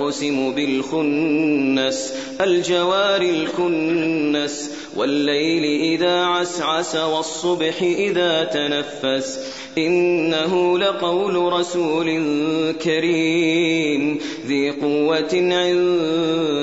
أقسم بالخنس الجوار الكنس والليل إذا عسعس والصبح إذا تنفس. إنه لقول رسول كريم ذي قوة عند